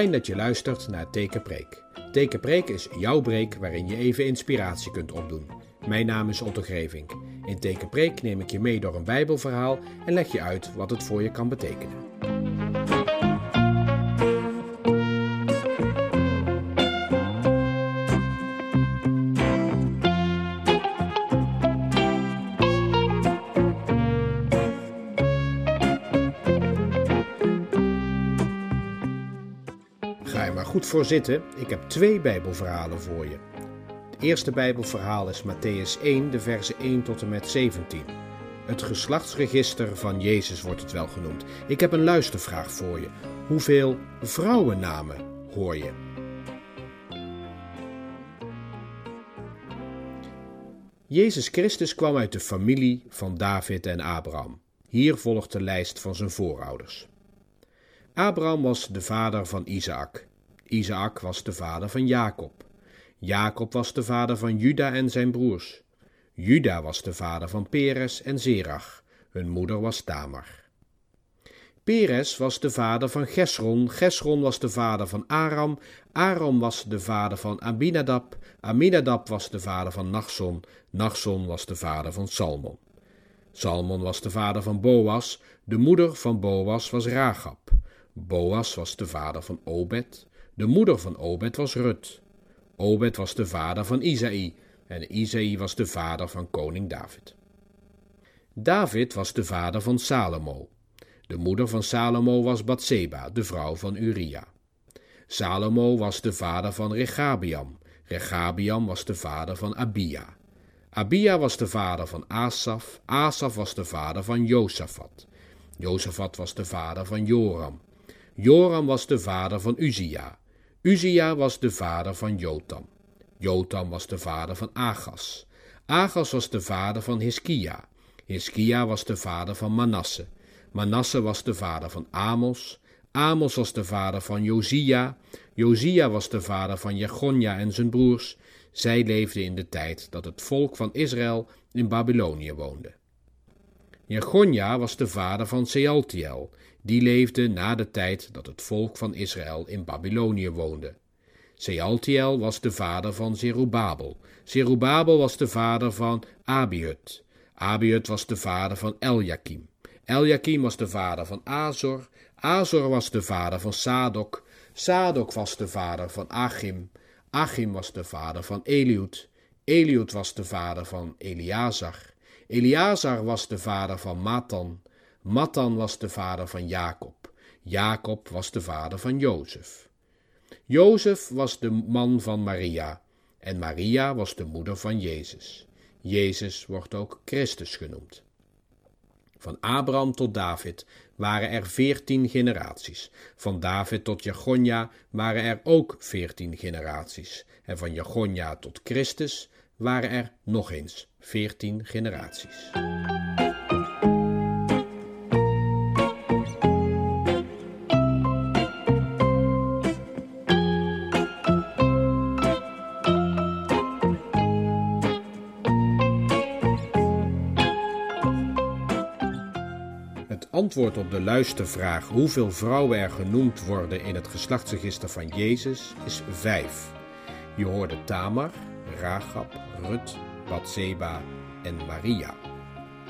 Fijn dat je luistert naar Tekenpreek. Tekenpreek is jouw preek waarin je even inspiratie kunt opdoen. Mijn naam is Otto Grevink. In Tekenpreek neem ik je mee door een Bijbelverhaal en leg je uit wat het voor je kan betekenen. Maar goed voor zitten, ik heb twee Bijbelverhalen voor je. Het eerste Bijbelverhaal is Matthäus 1, de versen 1 tot en met 17. Het geslachtsregister van Jezus wordt het wel genoemd. Ik heb een luistervraag voor je. Hoeveel vrouwennamen hoor je? Jezus Christus kwam uit de familie van David en Abraham. Hier volgt de lijst van zijn voorouders. Abraham was de vader van Isaac. Isaac was de vader van Jacob. Jacob was de vader van Juda en zijn broers. Juda was de vader van Peres en Zerach. Hun moeder was Tamar. Peres was de vader van Gesron. Gesron was de vader van Aram. Aram was de vader van Aminadab. Aminadab was de vader van Nachson. Nachson was de vader van Salmon. Salmon was de vader van Boas. De moeder van Boas was Ragab. Boas was de vader van Obed. De moeder van Obed was Rut. Obed was de vader van Isaï. En Isaï was de vader van koning David. David was de vader van Salomo. De moeder van Salomo was Batseba, de vrouw van Uria. Salomo was de vader van Regabiam. Regabiam was de vader van Abia. Abia was de vader van Asaf. Asaf was de vader van Josafat. Josafat was de vader van Joram. Joram was de vader van Uzia. Uzia was de vader van Jotam. Jotam was de vader van Agas. Agas was de vader van Hiskia. Hiskia was de vader van Manasse. Manasse was de vader van Amos. Amos was de vader van Josia. Josia was de vader van Jegonja en zijn broers. Zij leefden in de tijd dat het volk van Israël in Babylonië woonde. Jegonja was de vader van Sealtiel. Die leefde na de tijd dat het volk van Israël in Babylonië woonde. Sealtiel was de vader van Zerubabel. Zerubabel was de vader van Abihud. Abihud was de vader van Eljakim. Eljakim was de vader van Azor. Azor was de vader van Sadok. Sadok was de vader van Achim. Achim was de vader van Eliud. Eliud was de vader van Eliazar. Eliazar was de vader van Matan. Matan was de vader van Jacob. Jacob was de vader van Jozef. Jozef was de man van Maria. En Maria was de moeder van Jezus. Jezus wordt ook Christus genoemd. Van Abraham tot David waren er veertien generaties. Van David tot Jegonja waren er ook veertien generaties. En van Jegonja tot Christus waren er nog eens veertien generaties. Het antwoord op de luistervraag hoeveel vrouwen er genoemd worden in het geslachtsregister van Jezus is vijf. Je hoorde Tamar, Ragab, Rut, Batseba en Maria.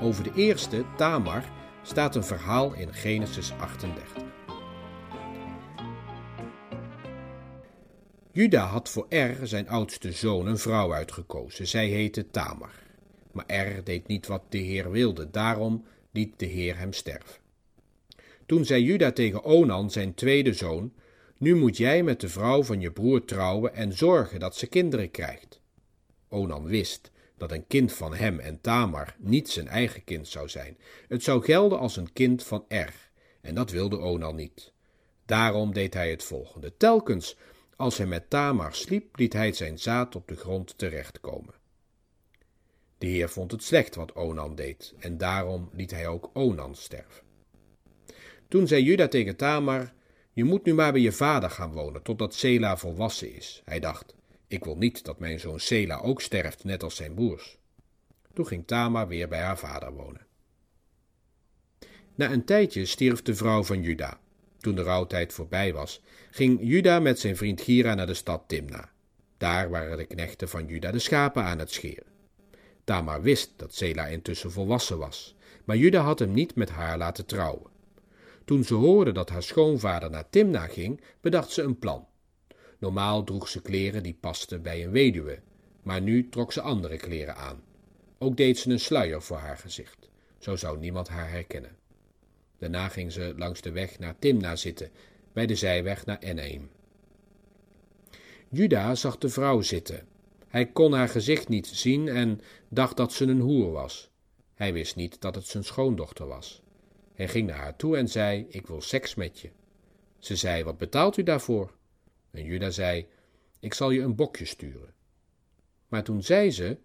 Over de eerste, Tamar, staat een verhaal in Genesis 38. Juda had voor Er, zijn oudste zoon, een vrouw uitgekozen. Zij heette Tamar. Maar Er deed niet wat de Heer wilde, daarom liet de Heer hem sterven. Toen zei Juda tegen Onan, zijn tweede zoon, nu moet jij met de vrouw van je broer trouwen en zorgen dat ze kinderen krijgt. Onan wist dat een kind van hem en Tamar niet zijn eigen kind zou zijn. Het zou gelden als een kind van Er, en dat wilde Onan niet. Daarom deed hij het volgende. Telkens als hij met Tamar sliep, liet hij zijn zaad op de grond terechtkomen. De Heer vond het slecht wat Onan deed, en daarom liet hij ook Onan sterven. Toen zei Juda tegen Tamar: Je moet nu maar bij je vader gaan wonen, totdat Sela volwassen is. Hij dacht: Ik wil niet dat mijn zoon Sela ook sterft, net als zijn broers. Toen ging Tamar weer bij haar vader wonen. Na een tijdje stierf de vrouw van Juda. Toen de rouwtijd voorbij was, ging Juda met zijn vriend Gira naar de stad Timna. Daar waren de knechten van Juda de schapen aan het scheren. Tamar wist dat Sela intussen volwassen was, maar Juda had hem niet met haar laten trouwen. Toen ze hoorde dat haar schoonvader naar Timna ging, bedacht ze een plan. Normaal droeg ze kleren die pasten bij een weduwe, maar nu trok ze andere kleren aan. Ook deed ze een sluier voor haar gezicht. Zo zou niemand haar herkennen. Daarna ging ze langs de weg naar Timna zitten, bij de zijweg naar Enaim. Juda zag de vrouw zitten. Hij kon haar gezicht niet zien en dacht dat ze een hoer was. Hij wist niet dat het zijn schoondochter was. Hij ging naar haar toe en zei: Ik wil seks met je. Ze zei: Wat betaalt u daarvoor? En Juda zei: Ik zal je een bokje sturen. Maar toen zei ze: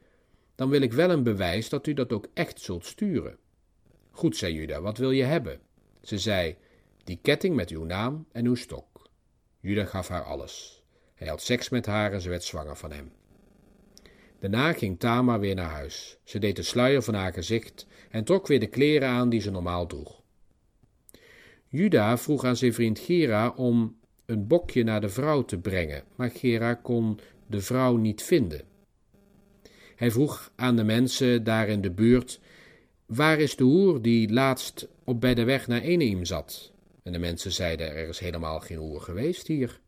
Dan wil ik wel een bewijs dat u dat ook echt zult sturen. Goed, zei Juda, wat wil je hebben? Ze zei: Die ketting met uw naam en uw stok. Juda gaf haar alles. Hij had seks met haar en ze werd zwanger van hem. Daarna ging Tamar weer naar huis. Ze deed de sluier van haar gezicht en trok weer de kleren aan die ze normaal droeg. Juda vroeg aan zijn vriend Gera om een bokje naar de vrouw te brengen, maar Gera kon de vrouw niet vinden. Hij vroeg aan de mensen daar in de buurt: Waar is de hoer die laatst op bij de weg naar Eneim zat? En de mensen zeiden: Er is helemaal geen hoer geweest hier.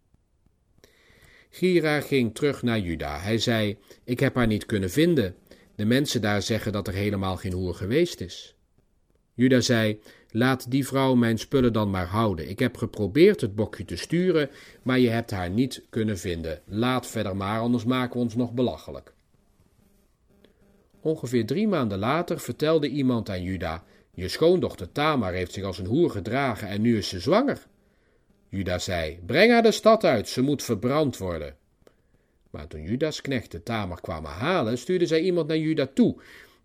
Gira ging terug naar Juda. Hij zei: Ik heb haar niet kunnen vinden. De mensen daar zeggen dat er helemaal geen hoer geweest is. Juda zei: Laat die vrouw mijn spullen dan maar houden. Ik heb geprobeerd het bokje te sturen, maar je hebt haar niet kunnen vinden. Laat verder maar, anders maken we ons nog belachelijk. Ongeveer drie maanden later vertelde iemand aan Juda: Je schoondochter Tamar heeft zich als een hoer gedragen en nu is ze zwanger. Juda zei: Breng haar de stad uit, ze moet verbrand worden. Maar toen Judas knechten Tamar kwamen halen, stuurde zij iemand naar Juda toe.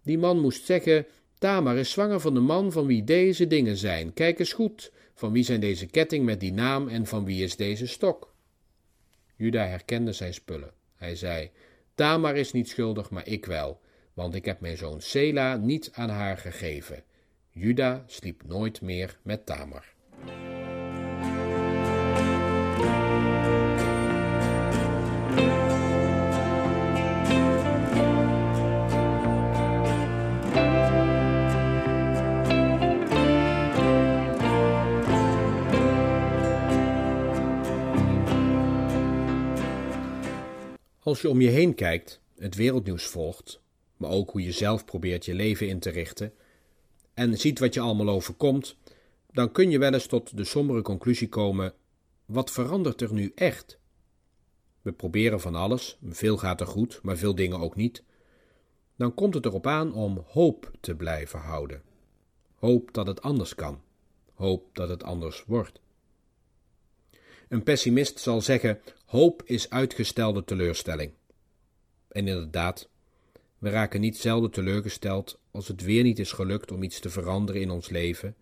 Die man moest zeggen: Tamar is zwanger van de man van wie deze dingen zijn. Kijk eens goed, van wie zijn deze ketting met die naam en van wie is deze stok? Juda herkende zijn spullen. Hij zei: Tamar is niet schuldig, maar ik wel, want ik heb mijn zoon Sela niet aan haar gegeven. Juda sliep nooit meer met Tamar. Als je om je heen kijkt, het wereldnieuws volgt, maar ook hoe je zelf probeert je leven in te richten en ziet wat je allemaal overkomt, dan kun je wel eens tot de sombere conclusie komen: wat verandert er nu echt? We proberen van alles, veel gaat er goed, maar veel dingen ook niet. Dan komt het erop aan om hoop te blijven houden. Hoop dat het anders kan. Hoop dat het anders wordt. Een pessimist zal zeggen: hoop is uitgestelde teleurstelling. En inderdaad, we raken niet zelden teleurgesteld als het weer niet is gelukt om iets te veranderen in ons leven,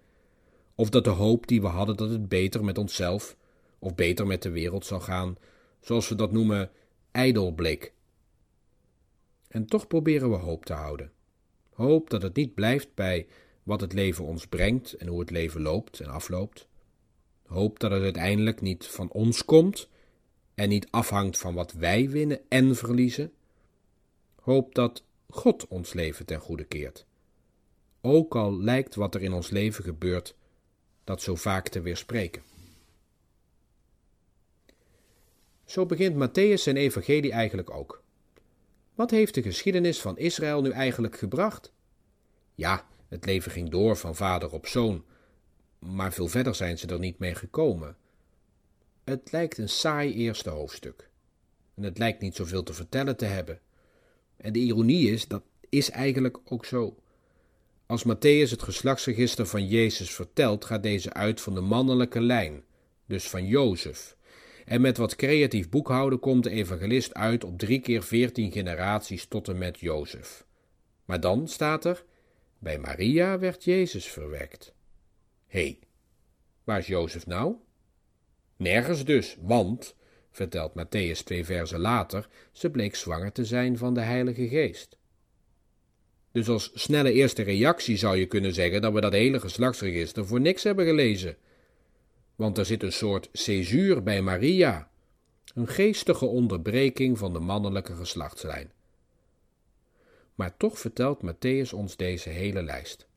of dat de hoop die we hadden dat het beter met onszelf of beter met de wereld zou gaan, zoals we dat noemen, ijdel bleek. En toch proberen we hoop te houden. Hoop dat het niet blijft bij wat het leven ons brengt en hoe het leven loopt en afloopt, Hoop dat het uiteindelijk niet van ons komt en niet afhangt van wat wij winnen en verliezen. Hoop dat God ons leven ten goede keert. Ook al lijkt wat er in ons leven gebeurt dat zo vaak te weerspreken. Zo begint Matthäus zijn evangelie eigenlijk ook. Wat heeft de geschiedenis van Israël nu eigenlijk gebracht? Ja, het leven ging door van vader op zoon, maar veel verder zijn ze er niet mee gekomen. Het lijkt een saai eerste hoofdstuk. En het lijkt niet zoveel te vertellen te hebben. En de ironie is, dat is eigenlijk ook zo. Als Matthäus het geslachtsregister van Jezus vertelt, gaat deze uit van de mannelijke lijn, dus van Jozef. En met wat creatief boekhouden komt de evangelist uit op drie keer veertien generaties tot en met Jozef. Maar dan staat er: bij Maria werd Jezus verwekt. Hé, waar is Jozef nou? Nergens dus, want, vertelt Matthäus twee versen later, ze bleek zwanger te zijn van de Heilige Geest. Dus als snelle eerste reactie zou je kunnen zeggen dat we dat hele geslachtsregister voor niks hebben gelezen. want er zit een soort césuur bij Maria, een geestige onderbreking van de mannelijke geslachtslijn. Maar toch vertelt Matthäus ons deze hele lijst.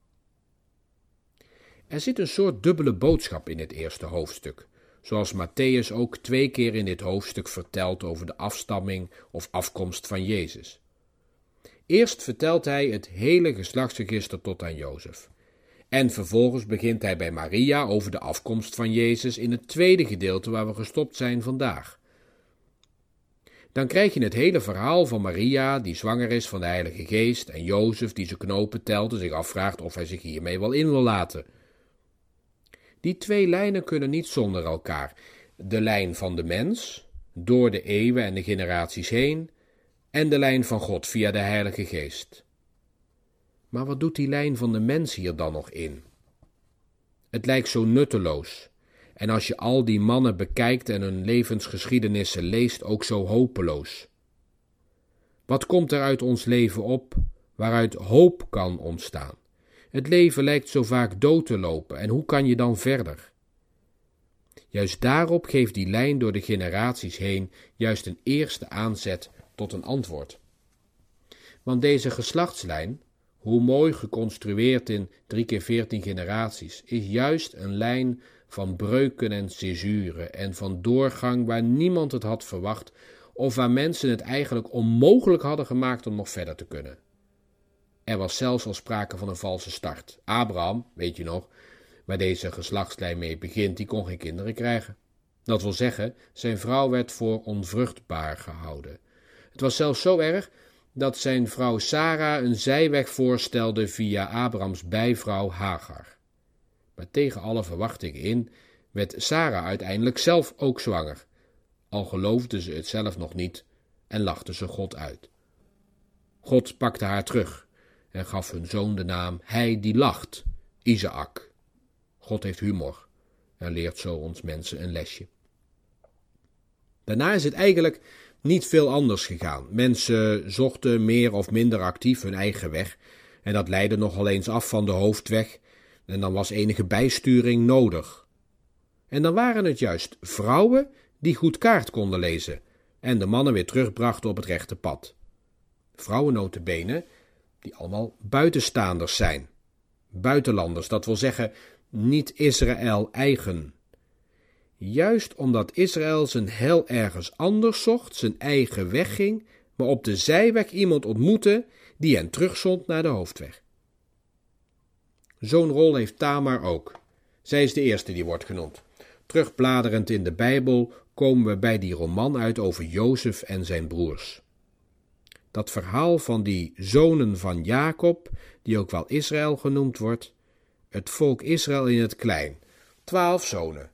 Er zit een soort dubbele boodschap in het eerste hoofdstuk, zoals Matthäus ook twee keer in dit hoofdstuk vertelt over de afstamming of afkomst van Jezus. Eerst vertelt hij het hele geslachtsregister tot aan Jozef. En vervolgens begint hij bij Maria over de afkomst van Jezus in het tweede gedeelte waar we gestopt zijn vandaag. Dan krijg je het hele verhaal van Maria, die zwanger is van de Heilige Geest, en Jozef, die zijn knopen telt en zich afvraagt of hij zich hiermee wel in wil laten. Die twee lijnen kunnen niet zonder elkaar. De lijn van de mens, door de eeuwen en de generaties heen, en de lijn van God via de Heilige Geest. Maar wat doet die lijn van de mens hier dan nog in? Het lijkt zo nutteloos. En als je al die mannen bekijkt en hun levensgeschiedenissen leest, ook zo hopeloos. Wat komt er uit ons leven op waaruit hoop kan ontstaan? Het leven lijkt zo vaak dood te lopen en hoe kan je dan verder? Juist daarop geeft die lijn door de generaties heen juist een eerste aanzet tot een antwoord. Want deze geslachtslijn, hoe mooi geconstrueerd in drie keer veertien generaties, is juist een lijn van breuken en césuren en van doorgang waar niemand het had verwacht of waar mensen het eigenlijk onmogelijk hadden gemaakt om nog verder te kunnen. Er was zelfs al sprake van een valse start. Abraham, weet je nog, waar deze geslachtslijn mee begint, die kon geen kinderen krijgen. Dat wil zeggen, zijn vrouw werd voor onvruchtbaar gehouden. Het was zelfs zo erg dat zijn vrouw Sarah een zijweg voorstelde via Abrahams bijvrouw Hagar. Maar tegen alle verwachtingen in werd Sarah uiteindelijk zelf ook zwanger, al geloofde ze het zelf nog niet en lachte ze God uit. God pakte haar terug en gaf hun zoon de naam Hij die lacht, Isaac. God heeft humor en leert zo ons mensen een lesje. Daarna is het eigenlijk niet veel anders gegaan. Mensen zochten meer of minder actief hun eigen weg en dat leidde nogal eens af van de hoofdweg en dan was enige bijsturing nodig. En dan waren het juist vrouwen die goed kaart konden lezen en de mannen weer terugbrachten op het rechte pad. Vrouwen die allemaal buitenstaanders zijn. Buitenlanders, dat wil zeggen niet Israël eigen. Juist omdat Israël zijn hel ergens anders zocht, zijn eigen weg ging, maar op de zijweg iemand ontmoette die hen terugzond naar de hoofdweg. Zo'n rol heeft Tamar ook. Zij is de eerste die wordt genoemd. Terugbladerend in de Bijbel komen we bij die roman uit over Jozef en zijn broers. Dat verhaal van die zonen van Jacob, die ook wel Israël genoemd wordt, het volk Israël in het klein, twaalf zonen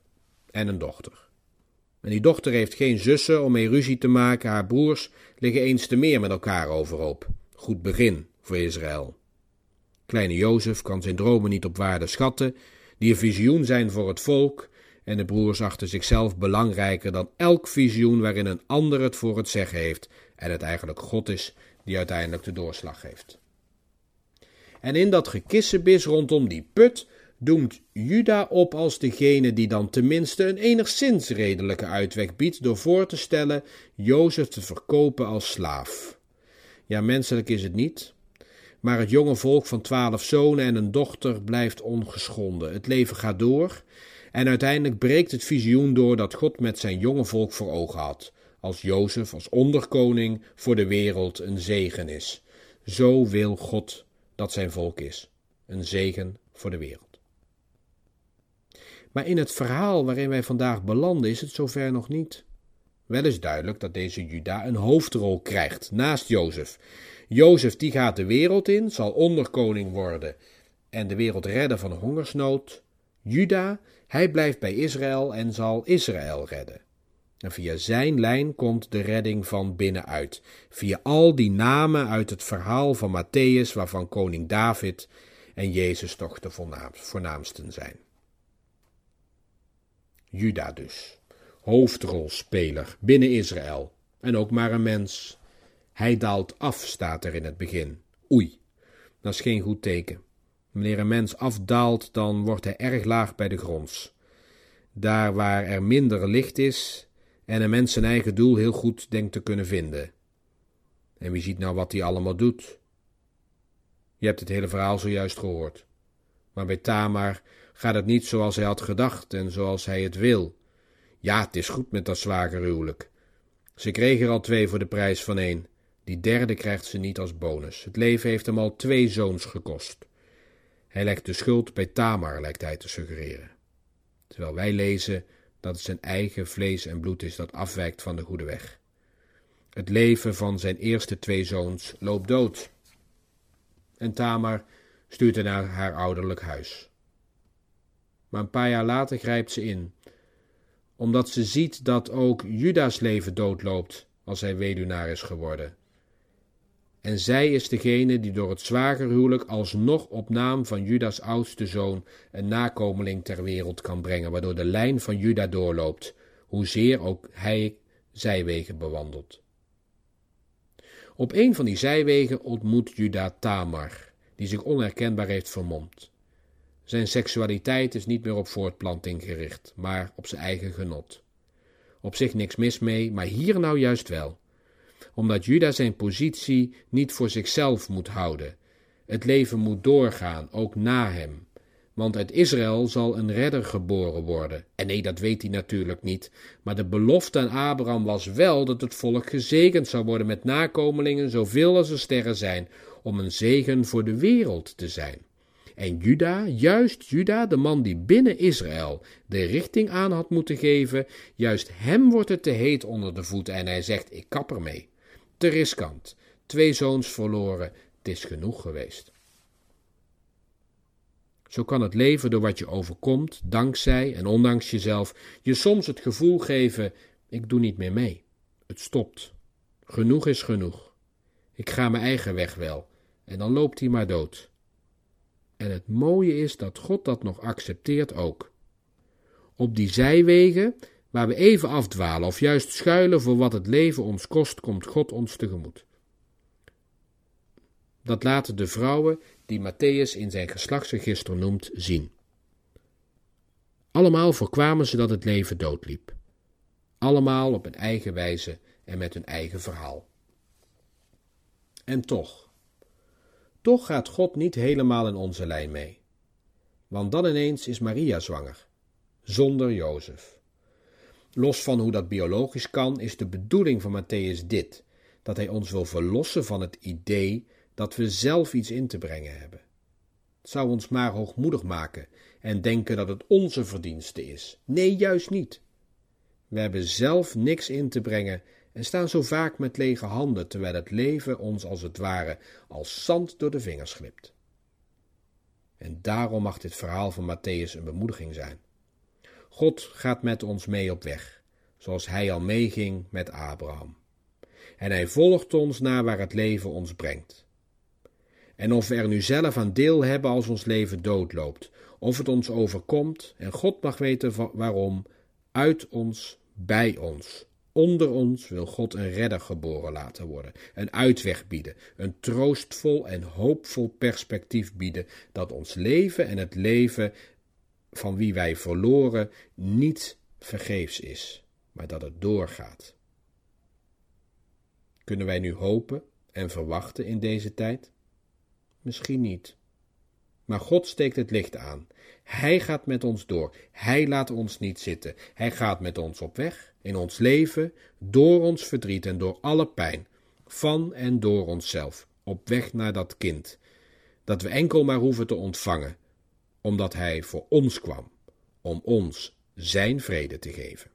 en een dochter. En die dochter heeft geen zussen om mee ruzie te maken, haar broers liggen eens te meer met elkaar overhoop. Goed begin voor Israël. Kleine Jozef kan zijn dromen niet op waarde schatten, die een visioen zijn voor het volk, en de broers achten zichzelf belangrijker dan elk visioen waarin een ander het voor het zeggen heeft en het eigenlijk God is die uiteindelijk de doorslag geeft. En in dat gekissenbis rondom die put doemt Juda op als degene die dan tenminste een enigszins redelijke uitweg biedt door voor te stellen Jozef te verkopen als slaaf. Ja, menselijk is het niet, maar het jonge volk van twaalf zonen en een dochter blijft ongeschonden. Het leven gaat door en uiteindelijk breekt het visioen door dat God met zijn jonge volk voor ogen had, als Jozef als onderkoning voor de wereld een zegen is. Zo wil God dat zijn volk is, een zegen voor de wereld. Maar in het verhaal waarin wij vandaag belanden is het zover nog niet. Wel is duidelijk dat deze Juda een hoofdrol krijgt naast Jozef. Jozef die gaat de wereld in, zal onderkoning worden en de wereld redden van hongersnood. Juda, hij blijft bij Israël en zal Israël redden. En via zijn lijn komt de redding van binnenuit. Via al die namen uit het verhaal van Matthäus, waarvan koning David en Jezus toch de voornaamsten zijn. Juda dus, hoofdrolspeler binnen Israël en ook maar een mens. Hij daalt af, staat er in het begin. Oei, dat is geen goed teken. Wanneer een mens afdaalt, dan wordt hij erg laag bij de grond. daar waar er minder licht is en een mens zijn eigen doel heel goed denkt te kunnen vinden. En wie ziet nou wat hij allemaal doet? Je hebt het hele verhaal zojuist gehoord. Maar bij Tamar gaat het niet zoals hij had gedacht en zoals hij het wil. Ja, het is goed met dat zwagerhuwelijk. Ze kreeg er al twee voor de prijs van één. Die derde krijgt ze niet als bonus. Het leven heeft hem al twee zoons gekost. Hij legt de schuld bij Tamar, lijkt hij te suggereren. Terwijl wij lezen dat het zijn eigen vlees en bloed is dat afwijkt van de goede weg. Het leven van zijn eerste twee zoons loopt dood. En Tamar stuurt hij naar haar ouderlijk huis. Maar een paar jaar later grijpt ze in, omdat ze ziet dat ook Juda's leven doodloopt als hij weduwnaar is geworden. En zij is degene die door het zwagerhuwelijk alsnog op naam van Judas oudste zoon een nakomeling ter wereld kan brengen, waardoor de lijn van Juda doorloopt, hoezeer ook hij zijwegen bewandelt. Op een van die zijwegen ontmoet Juda Tamar, die zich onherkenbaar heeft vermomd. Zijn seksualiteit is niet meer op voortplanting gericht, maar op zijn eigen genot. Op zich niks mis mee, maar hier nou juist wel omdat Juda zijn positie niet voor zichzelf moet houden. Het leven moet doorgaan, ook na hem. Want uit Israël zal een redder geboren worden. En nee, dat weet hij natuurlijk niet. Maar de belofte aan Abraham was wel dat het volk gezegend zou worden met nakomelingen, zoveel als er sterren zijn, om een zegen voor de wereld te zijn. En Juda, juist Juda, de man die binnen Israël de richting aan had moeten geven, juist hem wordt het te heet onder de voeten en hij zegt: Ik kap ermee te riskant. Twee zoons verloren, het is genoeg geweest. Zo kan het leven door wat je overkomt, dankzij en ondanks jezelf, je soms het gevoel geven: ik doe niet meer mee. Het stopt. Genoeg is genoeg. Ik ga mijn eigen weg wel, en dan loopt hij maar dood. En het mooie is dat God dat nog accepteert ook. Op die zijwegen Waar we even afdwalen of juist schuilen voor wat het leven ons kost, komt God ons tegemoet. Dat laten de vrouwen die Matthäus in zijn geslachtsregister noemt zien. Allemaal voorkwamen ze dat het leven doodliep. Allemaal op hun eigen wijze en met hun eigen verhaal. En toch, toch gaat God niet helemaal in onze lijn mee. Want dan ineens is Maria zwanger, zonder Jozef. Los van hoe dat biologisch kan, is de bedoeling van Matthäus dit: dat hij ons wil verlossen van het idee dat we zelf iets in te brengen hebben. Het zou ons maar hoogmoedig maken en denken dat het onze verdienste is. Nee, juist niet. We hebben zelf niks in te brengen en staan zo vaak met lege handen, terwijl het leven ons als het ware als zand door de vingers glipt. En daarom mag dit verhaal van Matthäus een bemoediging zijn. God gaat met ons mee op weg, zoals hij al meeging met Abraham. En hij volgt ons naar waar het leven ons brengt. En of we er nu zelf aan deel hebben als ons leven doodloopt, of het ons overkomt, en God mag weten waarom, uit ons, bij ons, onder ons wil God een redder geboren laten worden, een uitweg bieden, een troostvol en hoopvol perspectief bieden dat ons leven en het leven van wie wij verloren niet vergeefs is, maar dat het doorgaat. Kunnen wij nu hopen en verwachten in deze tijd? Misschien niet. Maar God steekt het licht aan. Hij gaat met ons door. Hij laat ons niet zitten. Hij gaat met ons op weg, in ons leven, door ons verdriet en door alle pijn, van en door onszelf, op weg naar dat kind, dat we enkel maar hoeven te ontvangen, omdat Hij voor ons kwam, om ons Zijn vrede te geven.